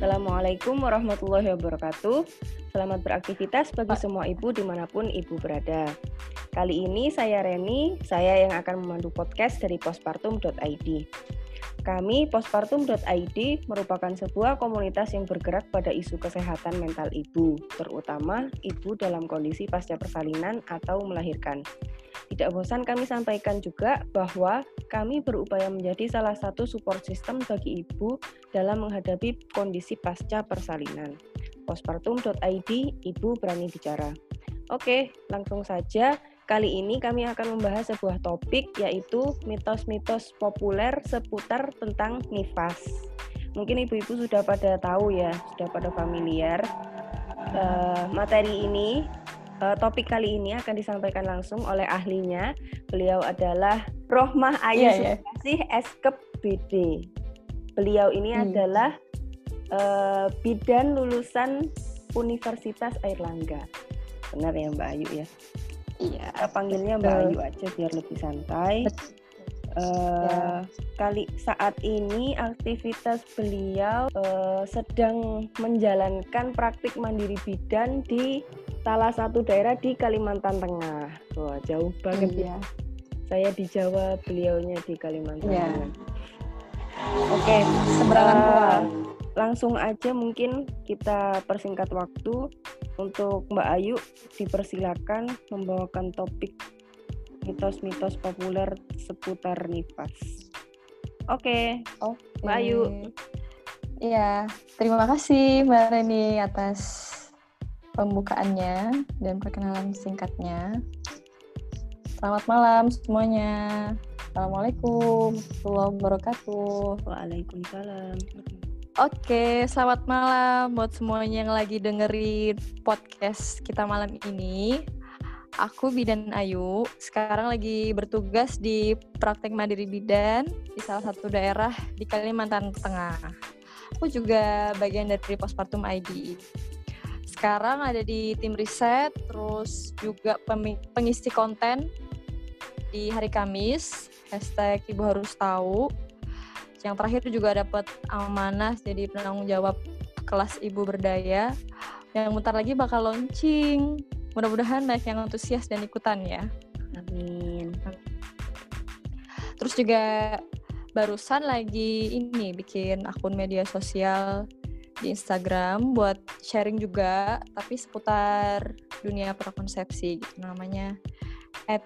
Assalamualaikum warahmatullahi wabarakatuh. Selamat beraktivitas bagi semua ibu di mana pun ibu berada. Kali ini saya Reni, saya yang akan memandu podcast dari postpartum.id. Kami postpartum.id merupakan sebuah komunitas yang bergerak pada isu kesehatan mental ibu, terutama ibu dalam kondisi pasca persalinan atau melahirkan. Tidak bosan kami sampaikan juga bahwa kami berupaya menjadi salah satu support system bagi ibu dalam menghadapi kondisi pasca persalinan. Postpartum.id, ibu berani bicara. Oke, langsung saja. Kali ini kami akan membahas sebuah topik yaitu mitos-mitos populer seputar tentang nifas. Mungkin ibu-ibu sudah pada tahu ya, sudah pada familiar. Uh, materi ini uh, topik kali ini akan disampaikan langsung oleh ahlinya. Beliau adalah Rohmah Ayu yeah, yeah. Eskep BD. Beliau ini hmm. adalah uh, bidan lulusan Universitas Airlangga. Benar ya Mbak Ayu ya? Iya. Kita panggilnya Mbak Ayu aja biar lebih santai. Uh, ya. kali saat ini aktivitas beliau uh, sedang menjalankan praktik mandiri bidan di salah satu daerah di Kalimantan Tengah. Wah, jauh banget iya. ya. Saya di Jawa, beliaunya di Kalimantan iya. Tengah. Oke, seberangan uh, Langsung aja mungkin kita persingkat waktu untuk Mbak Ayu dipersilakan membawakan topik mitos-mitos populer seputar nifas. Oke, okay. okay. Mbak Ayu. Iya, terima kasih Mbak Reni atas pembukaannya dan perkenalan singkatnya. Selamat malam semuanya. Assalamualaikum warahmatullahi wabarakatuh. Waalaikumsalam. Oke, selamat malam buat semuanya yang lagi dengerin podcast kita malam ini. Aku Bidan Ayu, sekarang lagi bertugas di praktek mandiri bidan di salah satu daerah di Kalimantan Tengah. Aku juga bagian dari Postpartum ID sekarang ada di tim riset, terus juga pengisi konten di hari Kamis, hashtag Ibu Harus Tahu. Yang terakhir juga dapat amanah jadi penanggung jawab kelas Ibu Berdaya. Yang bentar lagi bakal launching. Mudah-mudahan banyak yang antusias dan ikutan ya. Amin. Terus juga barusan lagi ini bikin akun media sosial di Instagram buat sharing juga tapi seputar dunia prakonsepsi gitu namanya at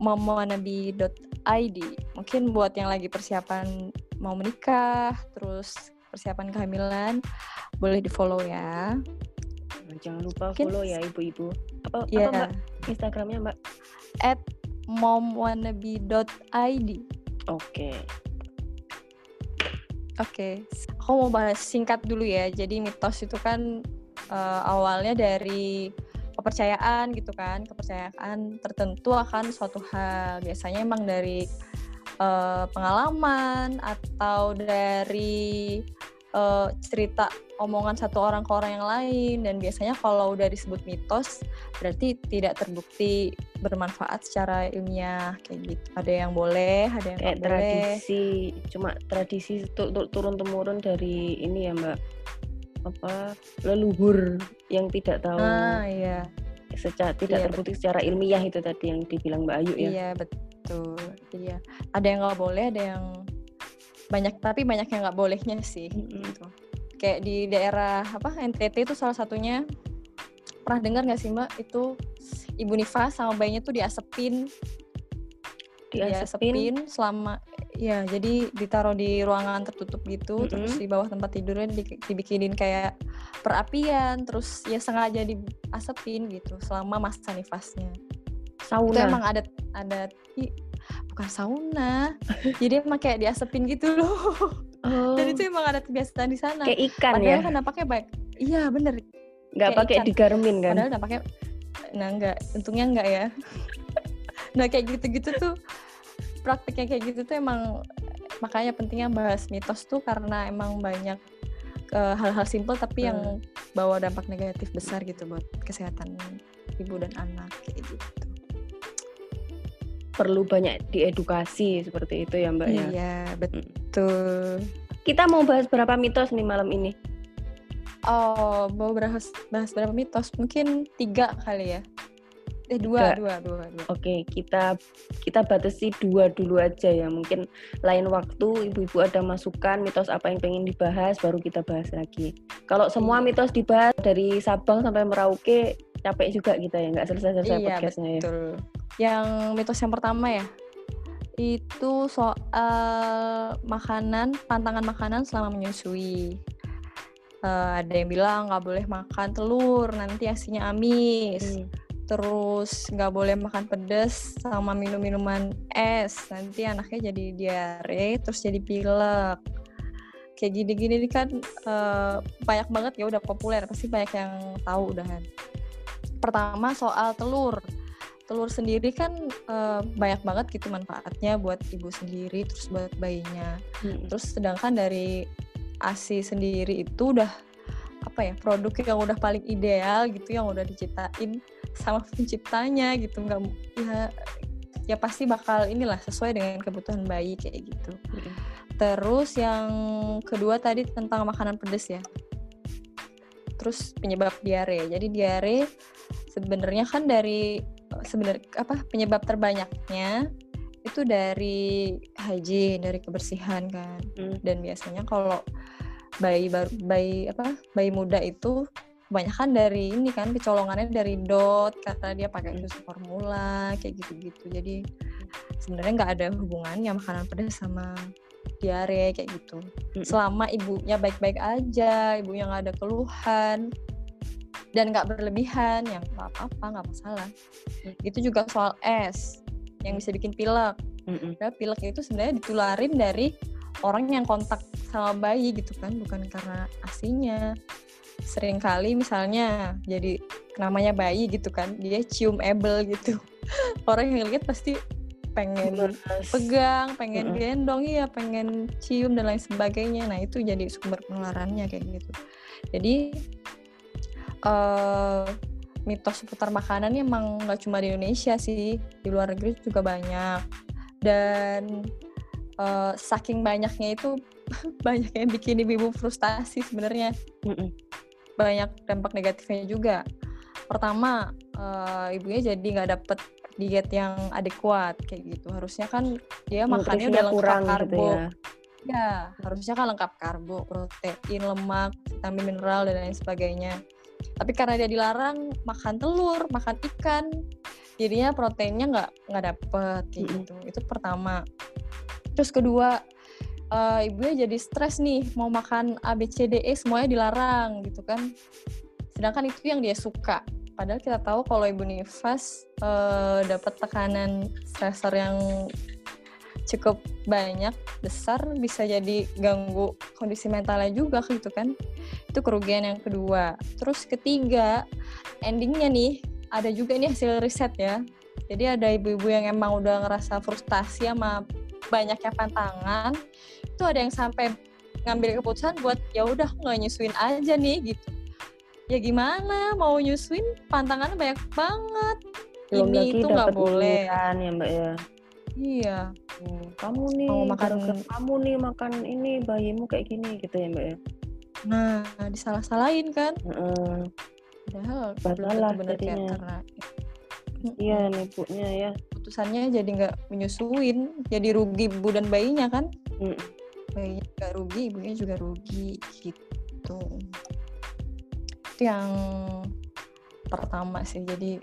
momonabi.id mungkin buat yang lagi persiapan mau menikah terus persiapan kehamilan boleh di follow ya jangan lupa mungkin, follow ya ibu-ibu apa, yeah. apa mbak Instagramnya mbak at momwannabe.id oke okay. Oke, okay. Aku mau bahas singkat dulu ya. Jadi mitos itu kan uh, awalnya dari kepercayaan gitu kan, kepercayaan tertentu akan suatu hal. Biasanya emang dari uh, pengalaman atau dari uh, cerita omongan satu orang ke orang yang lain. Dan biasanya kalau udah disebut mitos berarti tidak terbukti bermanfaat secara ilmiah. Kayak gitu. Ada yang boleh ada yang kayak tradisi boleh. cuma tradisi turun temurun dari ini ya mbak. Apa? Leluhur yang tidak tahu. Ah iya. Secara tidak iya, terbukti betul. secara ilmiah itu tadi yang dibilang mbak Ayu ya. Iya betul. Iya. Ada yang nggak boleh ada yang banyak tapi banyak yang nggak bolehnya sih. Mm -hmm. gitu kayak di daerah apa NTT itu salah satunya. Pernah dengar nggak sih mbak? Itu ibu nifas sama bayinya tuh diasepin. Diasepin, diasepin selama ya jadi ditaruh di ruangan tertutup gitu mm -hmm. terus di bawah tempat tidurnya dibikinin kayak perapian terus ya sengaja diasepin gitu selama masa nifasnya. Sauna. itu emang ada ada bukan sauna jadi emang kayak diasepin gitu loh Oh. Dan itu emang ada kebiasaan di sana. Kayak ikan Padahal ya. kan nampaknya baik. Iya bener. Gak pakai digarmin kan? Padahal nampaknya, nah enggak, untungnya enggak ya. nah kayak gitu-gitu tuh praktiknya kayak gitu tuh emang makanya pentingnya bahas mitos tuh karena emang banyak uh, hal-hal simpel tapi hmm. yang bawa dampak negatif besar gitu buat kesehatan ibu dan anak kayak gitu perlu banyak diedukasi seperti itu ya Mbak ya. Iya, betul. Kita mau bahas berapa mitos nih malam ini? Oh, mau bahas, bahas berapa mitos? Mungkin tiga kali ya. Eh dua, dua, dua, dua. Oke, kita kita batasi dua dulu aja ya. Mungkin lain waktu ibu-ibu ada masukan mitos apa yang pengen dibahas, baru kita bahas lagi. Kalau semua mitos dibahas dari Sabang sampai Merauke, capek juga kita ya, nggak selesai-selesai Iya, podcastnya ya. betul. Yang mitos yang pertama ya, itu soal makanan, pantangan makanan selama menyusui. Eh, ada yang bilang nggak boleh makan telur, nanti asinya amis. Hmm. Terus nggak boleh makan pedas sama minum minuman es, nanti anaknya jadi diare, terus jadi pilek. Kayak gini-gini kan eh, banyak banget ya udah populer, pasti banyak yang tahu udahan. Pertama soal telur. Telur sendiri kan eh, banyak banget gitu manfaatnya buat ibu sendiri, terus buat bayinya. Hmm. Terus sedangkan dari ASI sendiri itu udah apa ya produk yang udah paling ideal gitu yang udah diciptain sama penciptanya gitu nggak ya ya pasti bakal inilah sesuai dengan kebutuhan bayi kayak gitu. Hmm. Terus yang kedua tadi tentang makanan pedas ya. Terus penyebab diare. Jadi diare sebenarnya kan dari sebenarnya apa penyebab terbanyaknya itu dari hygiene, dari kebersihan kan. Hmm. Dan biasanya kalau bayi baru bayi apa bayi muda itu kebanyakan dari ini kan kecolongannya dari dot karena dia pakai Hmm. susu formula kayak gitu-gitu. Jadi sebenarnya nggak ada hubungannya makanan pedas sama diare kayak gitu. Mm-mm. Selama ibunya baik-baik aja, ibunya nggak ada keluhan dan nggak berlebihan, yang nggak apa-apa, nggak masalah. Mm. Itu juga soal es yang bisa bikin pilek. Padahal pilek itu sebenarnya ditularin dari orang yang kontak sama bayi gitu kan, bukan karena asinya. Seringkali misalnya jadi namanya bayi gitu kan, dia cium ebel gitu. Orang yang lihat pasti pengen pegang, pengen Mm-mm. gendong, iya, pengen cium dan lain sebagainya. Nah itu jadi sumber penularannya kayak gitu. Jadi eh mitos seputar makanan emang nggak cuma di Indonesia sih, di luar negeri juga banyak. Dan eh, saking banyaknya itu banyak yang bikin ibu-ibu frustasi sebenarnya. Mm-mm. Banyak dampak negatifnya juga. Pertama, eh, ibunya jadi nggak dapet diet yang adekuat kayak gitu. Harusnya kan dia makannya udah lengkap kurang karbo. gitu ya. Ya, harusnya kan lengkap karbo, protein, lemak, vitamin mineral dan lain sebagainya. Tapi karena dia dilarang makan telur, makan ikan, jadinya proteinnya nggak nggak dapet kayak Mm-mm. gitu. Itu pertama. Terus kedua, eh, ibunya jadi stres nih mau makan A B C D E semuanya dilarang gitu kan. Sedangkan itu yang dia suka. Padahal kita tahu kalau ibu nifas eh, dapat tekanan stresor yang cukup banyak besar bisa jadi ganggu kondisi mentalnya juga gitu kan. Itu kerugian yang kedua. Terus ketiga endingnya nih ada juga nih hasil riset ya. Jadi ada ibu-ibu yang emang udah ngerasa frustasi sama banyaknya pantangan itu ada yang sampai ngambil keputusan buat ya udah nggak nyusuin aja nih gitu ya gimana mau nyusuin pantangannya banyak banget Belum ini itu nggak boleh iuran ya mbak ya. iya Hmm, kamu nih Mau makan- kamu nih makan ini bayimu kayak gini gitu ya mbak ya. nah disalah-salahin kan Heeh. padahal jadinya. karena Iya nih ibunya ya. putusannya jadi nggak menyusuin jadi rugi ibu dan bayinya kan Mm. bayinya nggak rugi ibunya juga rugi gitu itu yang pertama sih jadi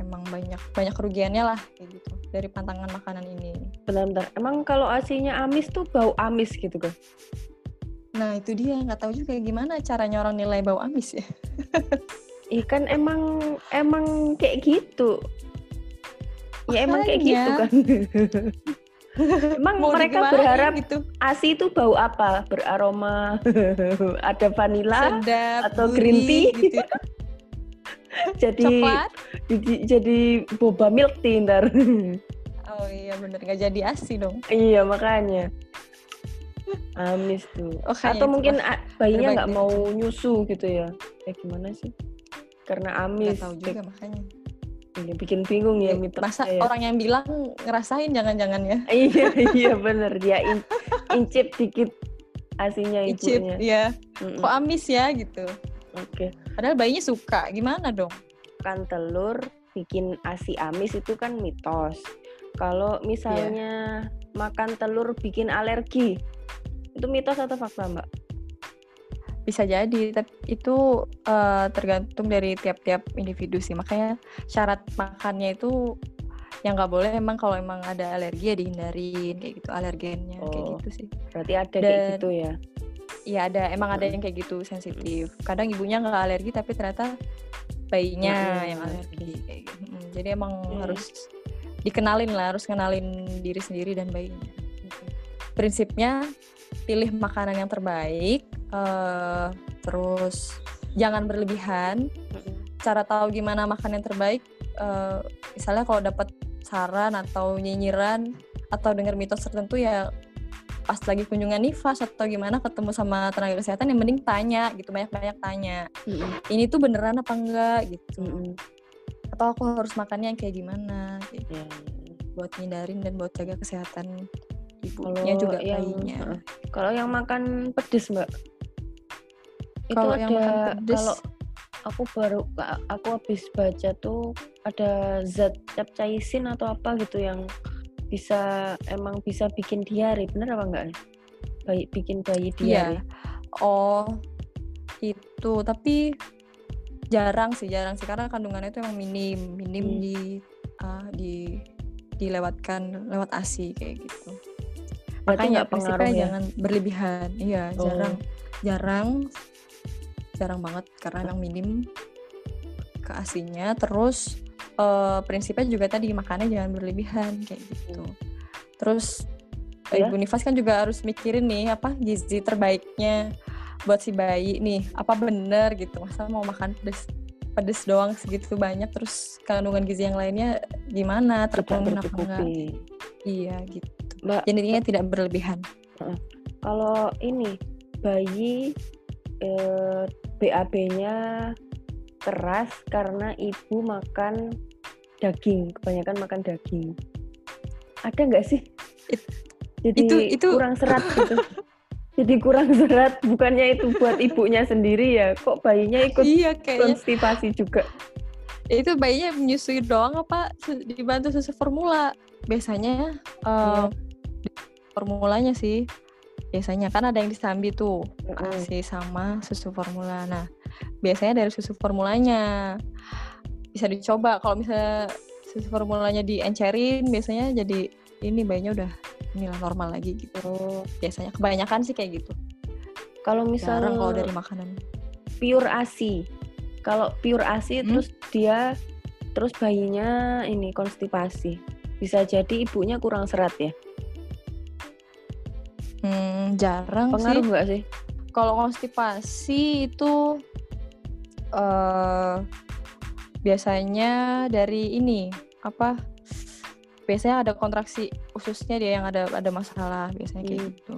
emang banyak banyak kerugiannya lah kayak gitu dari pantangan makanan ini Bentar-bentar. Emang kalau asinya amis tuh bau amis gitu kan? nah itu dia nggak tahu juga gimana caranya orang nilai bau amis ya Ih kan emang emang kayak gitu. Ya emang kayak gitu kan. emang Mau mereka berharap gitu asi itu bau apa? Beraroma ada vanila sedap atau green tea? gitu ya. jadi coklat jadi, jadi boba milk tea ntar. oh iya bener nggak jadi asi dong iya makanya. Amis tuh. Oh, kayaknya Atau itu mungkin bayinya nggak mau nyusu gitu ya? Kayak gimana sih? Karena amis. nggak tahu juga makanya Ini bikin bingung ya Ya, mitosnya masa ya. orang yang bilang ngerasain jangan-jangan ya iya iya bener dia in- incip dikit asinya icip ibunya ya kok amis ya gitu Oke. padahal bayinya suka gimana dong Makan telur bikin ASI amis itu kan mitos. Kalau misalnya makan telur bikin alergi, itu mitos atau fakta, Mbak? Bisa jadi tapi itu eh, tergantung dari tiap-tiap individu sih makanya syarat makannya itu yang nggak boleh emang kalau emang ada alergi ya dihindarin kayak gitu alergennya kayak Oh. gitu sih Berarti ada kayak Dan- gitu ya. Iya ada emang ada yang kayak gitu sensitif kadang ibunya nggak alergi tapi ternyata bayinya Mm-mm. yang alergi kayak gitu Mm, jadi emang Oke. harus dikenalin lah harus kenalin diri sendiri dan bayinya prinsipnya pilih makanan yang terbaik eh, terus jangan berlebihan cara tahu gimana makan yang terbaik eh, misalnya kalau dapat saran atau nyinyiran atau dengar mitos tertentu ya pas lagi kunjungan nifas atau gimana ketemu sama tenaga kesehatan yang mending tanya gitu banyak-banyak tanya Mm-mm. ini tuh beneran apa enggak gitu Mm-mm. atau aku harus makannya yang kayak gimana gitu, Ya. buat ngindarin dan buat jaga kesehatan ibunya juga yang bayinya kalau yang makan pedes, Mbak. Itu Kalau ada yang makan pedes- kalau aku baru aku habis baca tuh ada zat capsaicin atau apa gitu yang bisa emang bisa bikin diare, bener apa enggak? Bayi bikin bayi diare. Iya. Oh, itu tapi jarang sih, jarang sih karena kandungannya itu emang minim, minim Hmm. di ah, di dilewatkan lewat ASI kayak gitu. Berarti Makanya pengaruh prinsipnya ya? jangan berlebihan. Iya, Oh. jarang. Jarang jarang banget karena emang minim ke ASINya. Terus eh, prinsipnya juga tadi makannya jangan berlebihan kayak gitu. Terus Ya. Ibu Nifas kan juga harus mikirin nih apa gizi terbaiknya buat si bayi nih. Apa bener gitu masa mau makan pedes pedes doang segitu banyak terus kandungan gizi yang lainnya gimana terpenuhi apa enggak? iya gitu. Mbak, jadi intinya tidak berlebihan. Kalau ini bayi eh, BAB-nya keras karena ibu makan daging, kebanyakan makan daging. Ada nggak sih? It- Jadi itu- itu- kurang serat gitu. Jadi kurang serat, bukannya itu buat ibunya sendiri ya? Kok bayinya ikut iya kayaknya konstipasi juga? itu bayinya menyusui doang apa dibantu susu formula biasanya eh, formulanya sih biasanya kan ada yang disambi tuh Mm-mm. ASI sama susu formula. Nah, biasanya dari susu formulanya bisa dicoba. Kalau misalnya susu formulanya diencerin, biasanya jadi ini bayinya udah inilah normal lagi gitu. Oh, Biasanya kebanyakan sih kayak gitu. kalau Jarang kalau misalnya dari makanan. pure ASI. Kalau pure ASI Hmm? terus dia terus bayinya ini konstipasi. Bisa jadi ibunya kurang serat ya. Hmm, jarang Pengaruh sih. nggak sih? Kalau konstipasi itu eh biasanya dari ini apa? Biasanya ada kontraksi ususnya dia yang ada ada masalah biasanya kayak Hmm. gitu.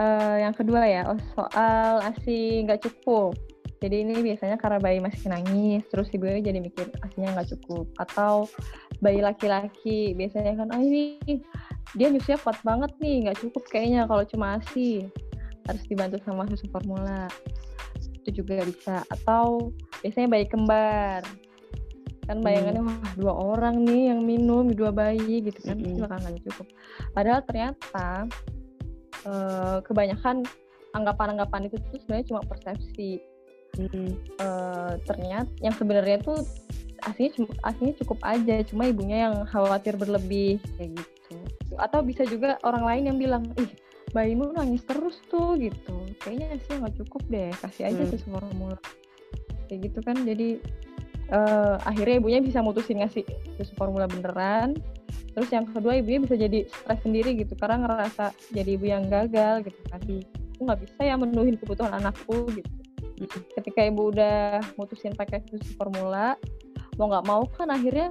Eh, yang kedua ya oh, soal asi nggak cukup. Jadi ini biasanya karena bayi masih nangis, terus ibunya jadi mikir asinya nggak cukup. Atau bayi laki-laki biasanya kan, ah ini dia nyusunya kuat banget nih, nggak cukup kayaknya kalau cuma asi. Harus dibantu sama susu formula. Itu juga bisa. Atau biasanya bayi kembar. Kan bayangannya, wah dua orang nih yang minum, dua bayi gitu kan, Mm-mm. bakal nggak cukup. Padahal ternyata eh, kebanyakan anggapan-anggapan itu tuh sebenarnya cuma persepsi Mm-mm. eh, ternyata yang sebenarnya tuh aslinya aslinya cukup aja cuma ibunya yang khawatir berlebih kayak gitu atau bisa juga orang lain yang bilang ih bayimu nangis terus tuh gitu. Kayaknya sih nggak cukup deh kasih aja Hmm. susu formula kayak gitu kan jadi eh, akhirnya ibunya bisa mutusin ngasih susu formula beneran. Terus yang kedua ibunya bisa jadi stres sendiri gitu karena ngerasa jadi ibu yang gagal gitu kan. Aku nggak bisa ya menuhin kebutuhan anakku gitu. Ketika ibu udah mutusin pakai susu formula mau nggak mau kan akhirnya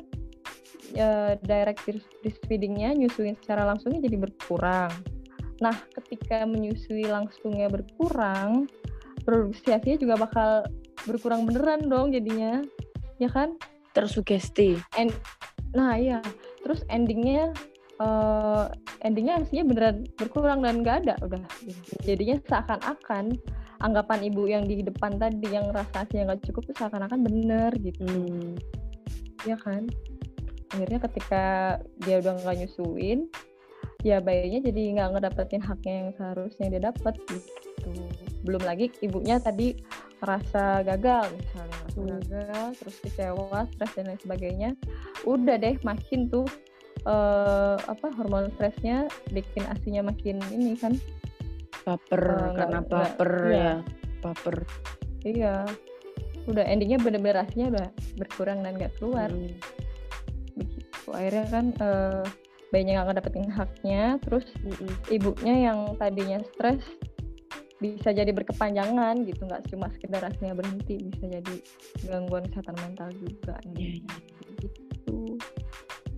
eh, direct breast- breastfeedingnya nyusuin secara langsungnya jadi berkurang nah ketika menyusui langsungnya berkurang produksi asinya juga bakal berkurang beneran dong jadinya ya kan Tersugesti. And, nah iya, terus endingnya eh endingnya hasilnya beneran berkurang dan nggak ada udah. Jadinya seakan-akan anggapan ibu yang di depan tadi yang rasa asinya nggak cukup tuh seakan-akan bener gitu Hmm. ya kan akhirnya ketika dia udah nggak nyusuin ya bayinya jadi nggak ngedapetin haknya yang seharusnya dia dapat gitu belum lagi ibunya tadi merasa gagal misalnya merasa Hmm. gagal terus kecewa stres dan lain sebagainya udah deh makin tuh eh, apa hormon stresnya bikin asinya makin ini kan Baper Eh, nggak- karena baper iya. ya. Baper. iya udah endingnya bener-bener asinya udah berkurang dan nggak keluar Hmm. Akhirnya kan eh, bayinya nggak ngedapetin haknya terus Mm-mm. ibunya yang tadinya stres bisa jadi berkepanjangan gitu nggak cuma sekedar asinya berhenti bisa jadi gangguan kesehatan mental juga Iya, iya. gitu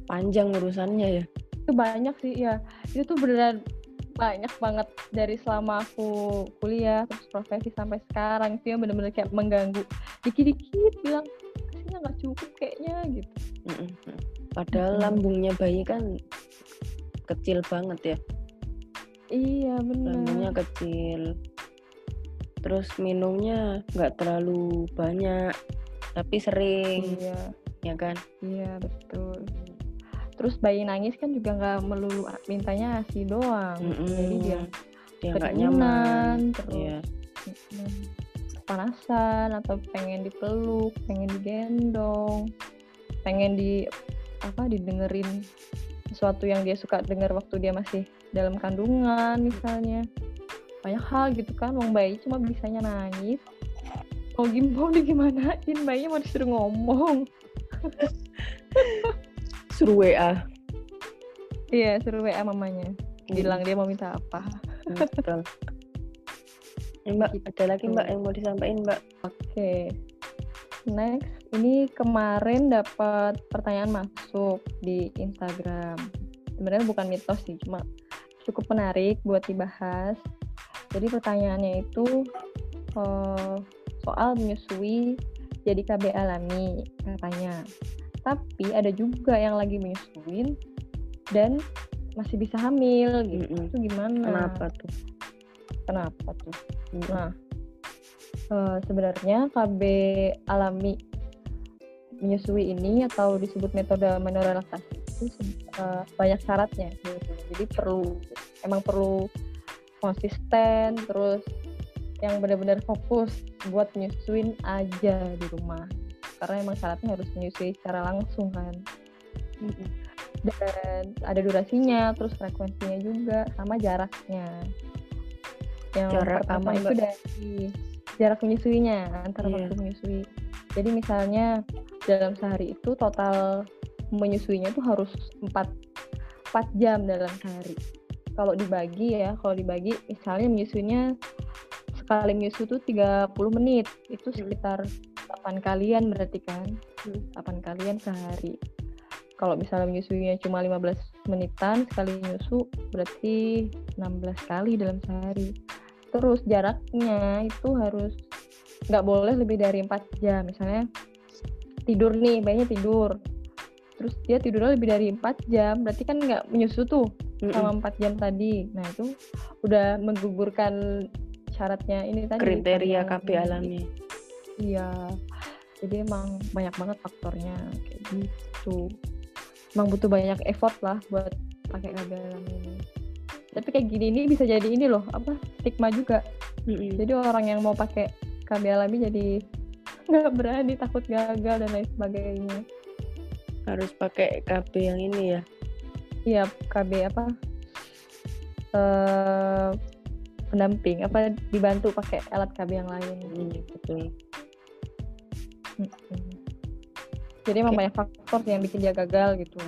Panjang urusannya ya. itu banyak sih ya itu tuh beneran banyak banget dari selama aku kuliah terus profesi sampai sekarang itu yang bener-bener kayak mengganggu dikit-dikit bilang asinya nggak cukup kayaknya gitu Mm-mm. Padahal lambungnya bayi kan kecil banget ya. iya Lambungnya bener kecil. Terus minumnya nggak terlalu banyak, tapi sering, iya ya kan? iya betul terus bayi nangis kan juga nggak melulu mintanya asi doang Mm-mm. jadi dia dia nggak nyaman. terus Iya. mm, kepanasan atau pengen dipeluk pengen digendong pengen di apa didengerin sesuatu yang dia suka denger waktu dia masih dalam kandungan misalnya banyak hal gitu kan wong bayi cuma bisanya nangis mau gimana mau digimanain bayinya mau disuruh ngomong Suruh WA. iya suruh WA mamanya Hmm. bilang dia mau minta apa Betul. Ya, mbak, Gitu. ada lagi Mbak yang mau disampaikan Mbak? Oke. Next, ini kemarin dapat pertanyaan masuk di Instagram. Sebenarnya bukan mitos sih, cuma cukup menarik buat dibahas. Jadi pertanyaannya itu eh, soal menyusui jadi KB alami katanya. Tapi ada juga yang lagi menyusuin dan masih bisa hamil gitu. Mm-mm. Itu gimana? Kenapa tuh? Kenapa tuh? Mm-mm. Nah, eh, sebenarnya KB alami menyusui ini atau disebut metode menorelaksasi itu se- eh, banyak syaratnya gitu. Jadi perlu emang perlu konsisten terus yang benar-benar fokus buat menyusuin aja di rumah. Karena emang syaratnya harus menyusui secara langsung kan. Dan ada durasinya, terus frekuensinya juga sama jaraknya. Yang Jarak pertama itu dari jarak menyusuinya antara Iya. waktu menyusui. Jadi misalnya dalam sehari itu total menyusuinya tuh harus 4 4 jam dalam sehari. Kalau dibagi ya, kalau dibagi misalnya menyusuinya sekali menyusu tuh 30 menit. Itu Hmm. sekitar 8 kalian berarti kan? Hmm. 8 kalian sehari. Kalau misalnya menyusuinya cuma 15 menitan sekali nyusu berarti 16 kali dalam sehari. Terus jaraknya itu harus nggak boleh lebih dari 4 jam. Misalnya tidur nih, bayinya tidur. Terus dia tidurnya lebih dari 4 jam, berarti kan nggak menyusu tuh Mm-mm. selama 4 jam tadi. Nah, itu udah menggugurkan syaratnya ini tadi. Kriteria KB alami. Iya. Jadi emang banyak banget faktornya kayak gitu. Emang butuh banyak effort lah buat pakai KB alami ini. Tapi kayak gini ini bisa jadi ini loh, apa? Stigma juga. Mm-mm. Jadi orang yang mau pakai KB alami jadi nggak berani, takut gagal dan lain sebagainya. Harus pakai KB yang ini ya. Iya, KB apa? Eh pendamping apa dibantu pakai alat KB yang lain. Mm, betul. Mm-mm. Jadi emang Oke. banyak faktor yang bikin dia gagal gitu.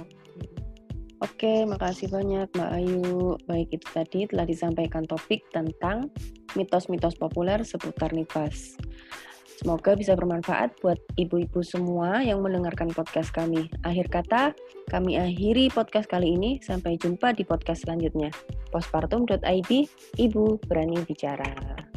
Oke, makasih banyak Mbak Ayu. Baik itu tadi telah disampaikan topik tentang mitos-mitos populer seputar nifas. Semoga bisa bermanfaat buat ibu-ibu semua yang mendengarkan podcast kami. Akhir kata, kami akhiri podcast kali ini. Sampai jumpa di podcast selanjutnya. Postpartum.id, Ibu Berani Bicara.